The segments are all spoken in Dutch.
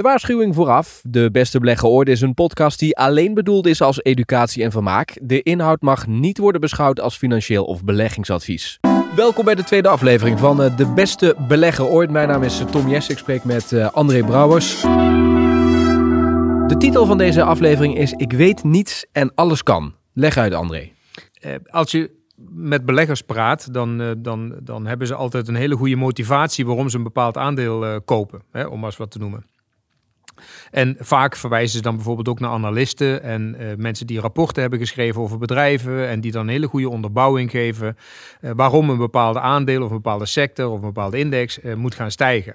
De waarschuwing vooraf. De Beste Beleggen Ooit is een podcast die alleen bedoeld is als educatie en vermaak. De inhoud mag niet worden beschouwd als financieel of beleggingsadvies. Welkom bij de tweede aflevering van eh, De Beste Beleggen Ooit. Mijn naam is eh, Tom Jess, ik spreek met uh, André Brouwers. De titel van deze aflevering is Ik weet niets en alles kan. Leg uit André. als je met beleggers praat, dan, dan, dan hebben ze altijd een hele goede motivatie waarom ze een bepaald aandeel kopen, hè, om maar eens wat te noemen. En vaak verwijzen ze dan bijvoorbeeld ook naar analisten en uh, mensen die rapporten hebben geschreven over bedrijven en die dan een hele goede onderbouwing geven uh, waarom een bepaalde aandeel of een bepaalde sector of een bepaalde index uh, moet gaan stijgen.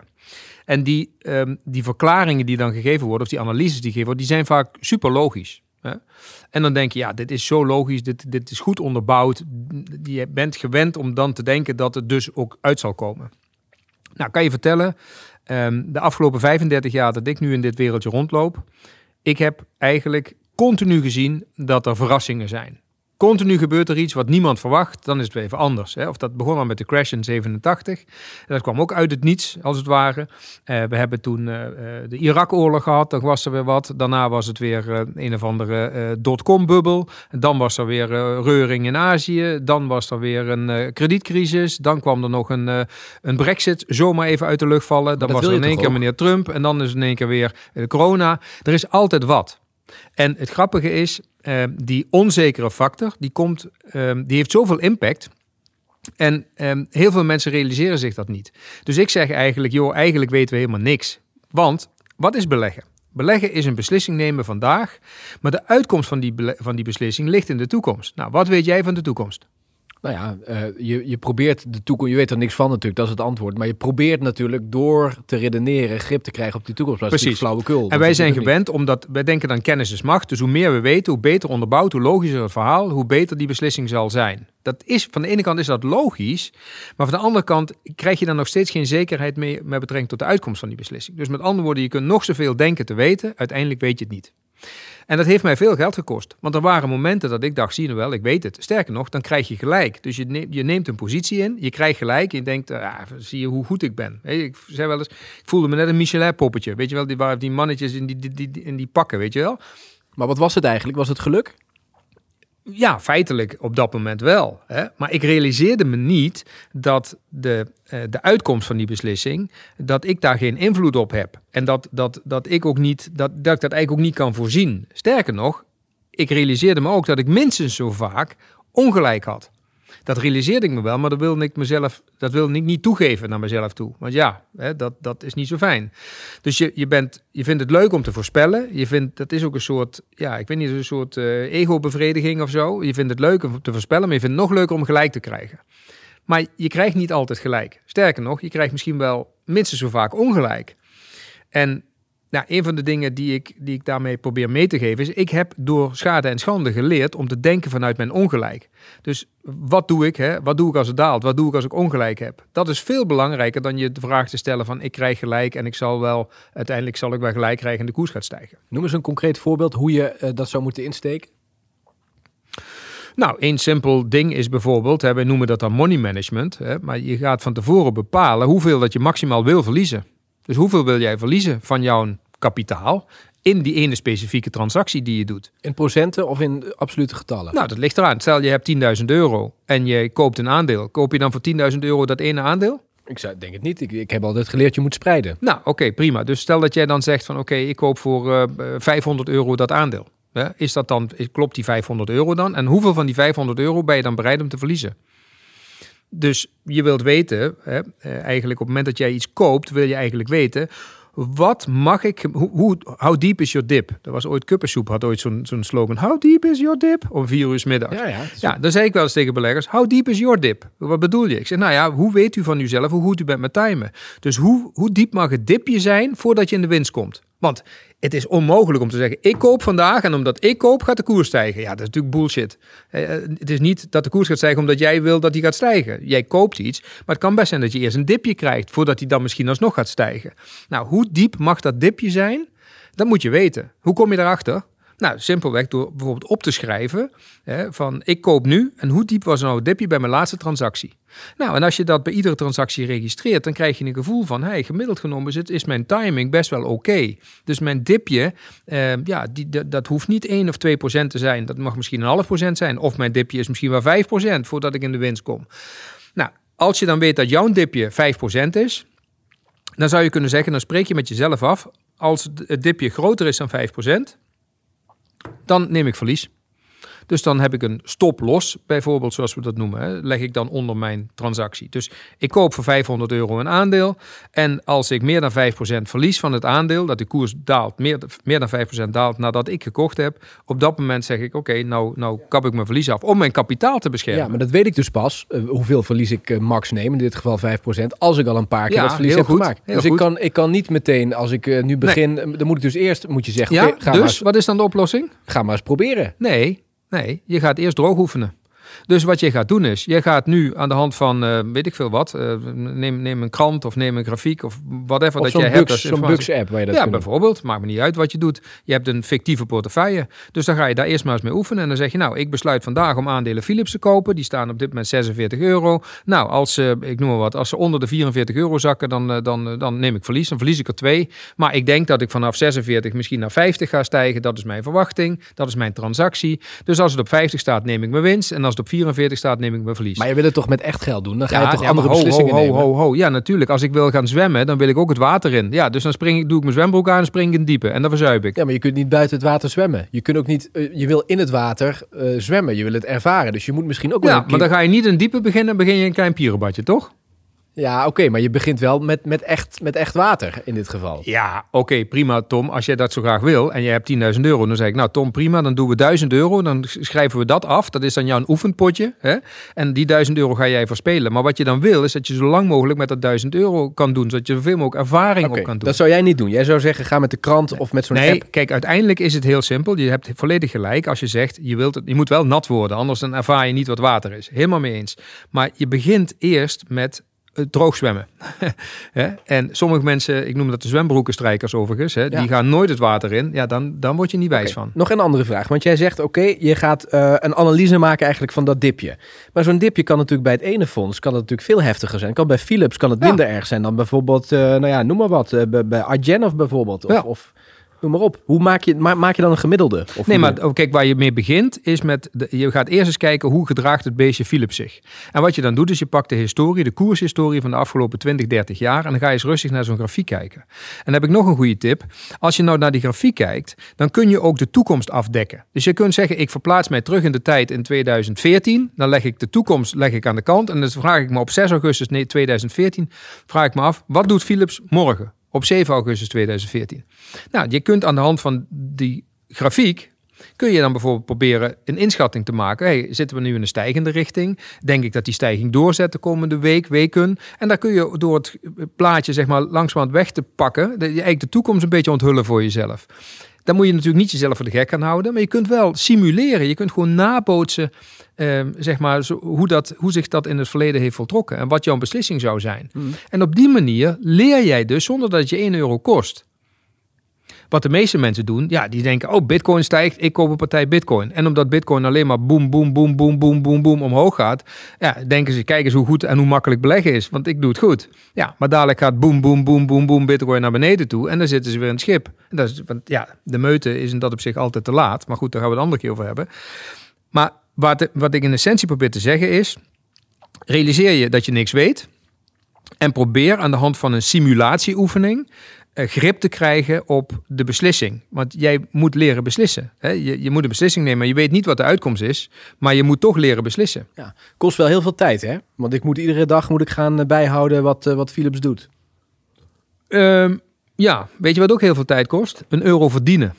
En die, um, die verklaringen die dan gegeven worden, of die analyses die gegeven worden, die zijn vaak super logisch. Hè? En dan denk je, ja, dit is zo logisch, dit, dit is goed onderbouwd. Je bent gewend om dan te denken dat het dus ook uit zal komen. Nou, kan je vertellen, Ehm, de afgelopen 35 jaar dat ik nu in dit wereldje rondloop, ik heb eigenlijk continu gezien dat er verrassingen zijn. Continu gebeurt er iets wat niemand verwacht, dan is het weer even anders. Hè? Of dat begon al met de crash in 87. Dat kwam ook uit het niets, als het ware. Uh, we hebben toen uh, de Irak-oorlog gehad, dan was er weer wat. Daarna was het weer uh, een of andere dotcom-bubbel. Dan was er weer reuring in Azië. Dan was er weer een kredietcrisis. Dan kwam er nog een, een brexit zomaar even uit de lucht vallen. Dan was er in één keer meneer Trump. En dan is in één keer weer corona. Er is altijd wat. En het grappige is, uh, die onzekere factor, die, komt, uh, die heeft zoveel impact. En um, heel veel mensen realiseren zich dat niet. Dus ik zeg eigenlijk, joh, eigenlijk weten we helemaal niks. Want, wat is beleggen? Beleggen is een beslissing nemen vandaag, maar de uitkomst van die, van die beslissing ligt in de toekomst. Nou, wat weet jij van de toekomst? Nou ja, uh, je, je probeert de toekomst, je weet er niks van natuurlijk, dat is het antwoord. Maar je probeert natuurlijk door te redeneren grip te krijgen op die toekomst. Dat Precies. flauwekul. En wij zijn gewend, omdat wij denken dan kennis is macht. Dus hoe meer we weten, hoe beter onderbouwd, hoe logischer het verhaal, hoe beter die beslissing zal zijn. Dat is, van de ene kant is dat logisch, maar van de andere kant krijg je dan nog steeds geen zekerheid mee met betrekking tot de uitkomst van die beslissing. Dus met andere woorden, je kunt nog zoveel denken te weten, uiteindelijk weet je het niet. En dat heeft mij veel geld gekost. Want er waren momenten dat ik dacht, zie je wel, ik weet het. Sterker nog, dan krijg je gelijk. Dus je neemt, een positie in, je krijgt gelijk. En je denkt, ah, zie je hoe goed ik ben. ik zei wel eens, ik voelde me net een Michelin-poppetje. Weet je wel, die, die mannetjes in die, die, die, in die pakken, weet je wel. Maar wat was het eigenlijk? Was het geluk? Ja, feitelijk op dat moment wel. Hè? Maar ik realiseerde me niet dat de, uh, de uitkomst van die beslissing, dat ik daar geen invloed op heb. En dat, dat, dat ik ook niet, dat, dat ik dat eigenlijk ook niet kan voorzien. Sterker nog, ik realiseerde me ook dat ik minstens zo vaak ongelijk had. Dat realiseerde ik me wel, maar dat wilde ik mezelf, dat wilde ik niet toegeven naar mezelf toe. Want ja, hè, dat, dat is niet zo fijn. Dus je, je, bent, je vindt het leuk om te voorspellen. Je vindt, dat is ook een soort, ja, ik weet niet, een soort uh, ego-bevrediging of zo. Je vindt het leuk om te voorspellen, maar je vindt het nog leuker om gelijk te krijgen. Maar je krijgt niet altijd gelijk. Sterker nog, je krijgt misschien wel minstens zo vaak ongelijk. En nou, een van de dingen die ik, die ik daarmee probeer mee te geven is, ik heb door schade en schande geleerd om te denken vanuit mijn ongelijk. Dus wat doe ik? Hè? Wat doe ik als het daalt? Wat doe ik als ik ongelijk heb? Dat is veel belangrijker dan je de vraag te stellen van ik krijg gelijk en ik zal wel, uiteindelijk zal ik wel gelijk krijgen en de koers gaat stijgen. Noem eens een concreet voorbeeld hoe je uh, dat zou moeten insteken. Nou, één simpel ding is bijvoorbeeld, hè, wij noemen dat dan money management, hè, maar je gaat van tevoren bepalen hoeveel dat je maximaal wil verliezen. Dus hoeveel wil jij verliezen van jouw kapitaal in die ene specifieke transactie die je doet. In procenten of in absolute getallen? Nou, dat ligt eraan. Stel je hebt 10.000 euro en je koopt een aandeel. Koop je dan voor 10.000 euro dat ene aandeel? Ik zou, denk het niet. Ik, ik heb altijd geleerd, je moet spreiden. Nou, oké, prima. Dus stel dat jij dan zegt van oké, ik koop voor uh, eh, 500 euro dat aandeel. Is dat dan, klopt die 500 euro dan? En hoeveel van die 500 euro ben je dan bereid om te verliezen? Dus je wilt weten, hè, eh, eigenlijk op het moment dat jij iets koopt, wil je eigenlijk weten wat mag ik, hoe, hoe, how deep is your dip? Er was ooit Kuppensoep, had ooit zo'n zo'n slogan, how deep is your dip? Om vier uur s middags. Ja, ja, ja, dan zei ik wel eens tegen beleggers, how deep is your dip? Wat bedoel je? Ik zeg, nou ja, hoe weet u van uzelf hoe goed u bent met timen? Dus hoe, hoe diep mag het dipje zijn voordat je in de winst komt? Want het is onmogelijk om te zeggen, ik koop vandaag en omdat ik koop gaat de koers stijgen. Ja, dat is natuurlijk bullshit. Eh, eh, het is niet dat de koers gaat stijgen omdat jij wil dat die gaat stijgen. Jij koopt iets, maar het kan best zijn dat je eerst een dipje krijgt voordat die dan misschien alsnog gaat stijgen. Nou, hoe diep mag dat dipje zijn? Dat moet je weten. Hoe kom je daarachter? Nou, simpelweg door bijvoorbeeld op te schrijven hè, van ik koop nu en hoe diep was nou het dipje bij mijn laatste transactie. Nou, en als je dat bij iedere transactie registreert, dan krijg je een gevoel van, hey, gemiddeld genomen is, het, is mijn timing best wel oké. Dus mijn dipje, eh, ja, die, dat, dat, hoeft niet 1 of 2 procent te zijn. Dat mag misschien een half procent zijn. Of mijn dipje is misschien wel 5 procent voordat ik in de winst kom. Nou, als je dan weet dat jouw dipje 5 procent is, dan zou je kunnen zeggen, dan spreek je met jezelf af, als het dipje groter is dan 5 procent, dan neem ik verlies. Dus dan heb ik een stop los, bijvoorbeeld zoals we dat noemen. Hè, leg ik dan onder mijn transactie. Dus ik koop voor 500 euro een aandeel. En als ik meer dan 5% verlies van het aandeel, dat de koers daalt, meer, meer dan 5% daalt nadat ik gekocht heb. Op dat moment zeg ik, oké, nou, nou kap ik mijn verlies af om mijn kapitaal te beschermen. Ja, maar dat weet ik dus pas, uh, hoeveel verlies ik uh, max neem, in dit geval 5%, als ik al een paar keer ja, dat verlies heb goed, gemaakt. Dus ik kan, ik kan niet meteen, als ik uh, nu begin, nee. dan moet ik dus eerst, moet je zeggen, ja, okay, ga dus maar eens, wat is dan de oplossing? Ga maar eens proberen. Nee, Nee, je gaat eerst droog oefenen. Dus wat je gaat doen is, je gaat nu aan de hand van, uh, weet ik veel wat, uh, neem, neem een krant of neem een grafiek of whatever of dat jij hebt. Zo'n Bux-app waar je dat Ja, bijvoorbeeld. Maakt me niet uit wat je doet. Je hebt een fictieve portefeuille. Dus dan ga je daar eerst maar eens mee oefenen. En dan zeg je, nou, ik besluit vandaag om aandelen Philips te kopen. Die staan op dit moment 46 euro. Nou, als ze, ik noem maar wat, als ze onder de 44 euro zakken, dan, dan, dan neem ik verlies. Dan verlies ik er twee. Maar ik denk dat ik vanaf 46 misschien naar 50 ga stijgen. Dat is mijn verwachting. Dat is mijn transactie. Dus als het op 50 staat, neem ik mijn winst. En als het op 44 staat, neem ik mijn verlies. Maar je wil het toch met echt geld doen? Dan ga je toch ja, andere ho, beslissingen ho, ho, nemen? Ho, ho, Ja, natuurlijk. Als ik wil gaan zwemmen, dan wil ik ook het water in. Ja, dus dan spring ik, doe ik mijn zwembroek aan en spring ik in het diepe. En dan verzuip ik. Ja, maar je kunt niet buiten het water zwemmen. Je kunt ook niet. Uh, je wil in het water uh, zwemmen. Je wil het ervaren. Dus je moet misschien ook wel. Ja, keer... maar dan ga je niet in diepe beginnen. begin je een klein pierenbadje, toch? Ja, oké, okay, maar je begint wel met, met, echt, met echt water in dit geval. Ja, oké, okay, prima Tom. Als jij dat zo graag wil en je hebt 10.000 euro, dan zeg ik, nou Tom, prima, dan doen we 1000 euro. Dan schrijven we dat af. Dat is dan jouw oefenpotje. Hè? En die 1000 euro ga jij verspelen. Maar wat je dan wil, is dat je zo lang mogelijk met dat 1000 euro kan doen. Zodat je zoveel mogelijk ervaring okay, op kan doen. Dat zou jij niet doen. Jij zou zeggen, ga met de krant of met zo'n nee, app. kijk, uiteindelijk is het heel simpel. Je hebt volledig gelijk als je zegt, je, wilt het, je moet wel nat worden. Anders dan ervaar je niet wat water is. Helemaal mee eens. Maar je begint eerst met droog zwemmen. en sommige mensen, ik noem dat de zwembroekenstrijkers overigens, hè, ja. die gaan nooit het water in. Ja, dan, dan word je niet wijs okay. van. Nog een andere vraag, want jij zegt, oké, okay, je gaat uh, een analyse maken eigenlijk van dat dipje. Maar zo'n dipje kan natuurlijk bij het ene fonds kan het natuurlijk veel heftiger zijn. Kan bij Philips kan het minder ja. erg zijn dan bijvoorbeeld, uh, nou ja, noem maar wat, uh, bij, bij Argenov bijvoorbeeld. Of, ja. of Noem maar op. Hoe maak je, ma maak je dan een gemiddelde? Of nee, maar kijk, waar je mee begint is met... De, je gaat eerst eens kijken hoe gedraagt het beestje Philips zich. En wat je dan doet is je pakt de historie, de koershistorie van de afgelopen 20, 30 jaar... en dan ga je eens rustig naar zo'n grafiek kijken. En dan heb ik nog een goede tip. Als je nou naar die grafiek kijkt, dan kun je ook de toekomst afdekken. Dus je kunt zeggen, ik verplaats mij terug in de tijd in 2014. Dan leg ik de toekomst leg ik aan de kant. En dan vraag ik me op 6 augustus 2014, vraag ik me af, wat doet Philips morgen? Op 7 augustus 2014. Nou, je kunt aan de hand van die grafiek kun je dan bijvoorbeeld proberen een inschatting te maken. Hey, zitten we nu in een stijgende richting? Denk ik dat die stijging doorzet de komende week, weken? En daar kun je door het plaatje zeg maar langzamerhand weg te pakken, eigenlijk de toekomst een beetje onthullen voor jezelf. Dan moet je natuurlijk niet jezelf voor de gek gaan houden, maar je kunt wel simuleren. Je kunt gewoon nabootsen, eh, zeg maar, zo, hoe, dat, hoe zich dat in het verleden heeft voltrokken en wat jouw beslissing zou zijn. Hmm. Mm. En op die manier leer jij dus zonder dat het je 1 euro kost. Wat de meeste mensen doen, ja, die denken, oh, bitcoin stijgt, ik koop een partij bitcoin. En omdat bitcoin alleen maar boem, boem, boem, boem, boem, boem, boem omhoog gaat, ja, denken ze, kijk eens hoe goed en hoe makkelijk beleggen is, want ik doe het goed. Ja, maar dadelijk gaat boem, boem, boem, boem, boem, bitcoin naar beneden toe en dan zitten ze weer in het schip. En dat is, want ja, de meute is in dat op zich altijd te laat, maar goed, daar gaan we het andere keer over hebben. Maar wat, wat ik in essentie probeer te zeggen is, realiseer je dat je niks weet en probeer aan de hand van een simulatieoefening uh, grip te krijgen op de beslissing. Want jij moet leren beslissen. Hè? Je, je, moet een beslissing nemen, je weet niet wat de uitkomst is. Maar je moet toch leren beslissen. Ja, kost wel heel veel tijd, hè? Want ik moet iedere dag moet ik gaan uh, bijhouden wat, uh, wat Philips doet. Um, ja, weet je wat ook heel veel tijd kost? Een euro verdienen.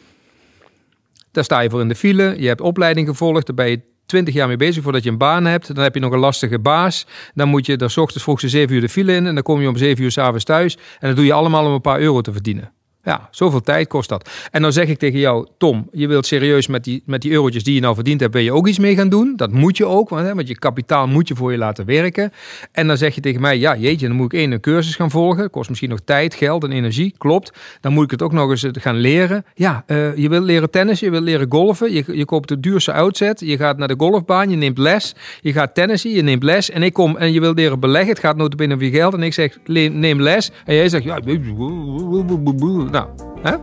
Daar sta je voor in de file. Je hebt opleiding gevolgd. Daar ben je 20 jaar mee bezig voordat je een baan hebt. Dan heb je nog een lastige baas. Dan moet je s ochtends vroeg 7 uur de file in. En dan kom je om 7 uur s'avonds thuis. En dat doe je allemaal om een paar euro te verdienen. Ja, zoveel tijd kost dat. En dan zeg ik tegen jou, Tom, je wilt serieus met die, met die eurotjes die je nou verdiend hebt, wil je ook iets mee gaan doen. Dat moet je ook, want, hè, want je kapitaal moet je voor je laten werken. En dan zeg je tegen mij, ja jeetje, dan moet ik één een cursus gaan volgen. Kost misschien nog tijd, geld en energie, klopt. Dan moet ik het ook nog eens gaan leren. Ja, uh, je wilt leren tennis, je wilt leren golfen. Je, je koopt de duurste outset, je gaat naar de golfbaan, je neemt les. Je gaat tennissen, je neemt les. En ik kom en je wilt leren beleggen, het gaat notabene over je geld. En ik zeg, neem les. En jij zegt, ja, nou, hè?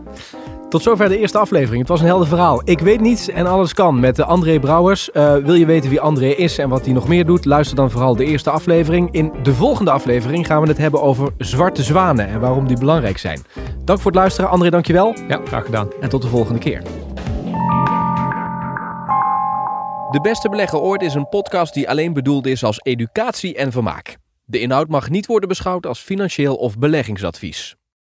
Tot zover de eerste aflevering. Het was een helder verhaal. Ik weet niets en alles kan met de André Brouwers. Uh, wil je weten wie André is en wat hij nog meer doet? Luister dan vooral de eerste aflevering. In de volgende aflevering gaan we het hebben over zwarte zwanen en waarom die belangrijk zijn. Dank voor het luisteren. André, dankjewel. Ja, graag gedaan. En tot de volgende keer. De Beste Belegger Ooit is een podcast die alleen bedoeld is als educatie en vermaak. De inhoud mag niet worden beschouwd als financieel of beleggingsadvies.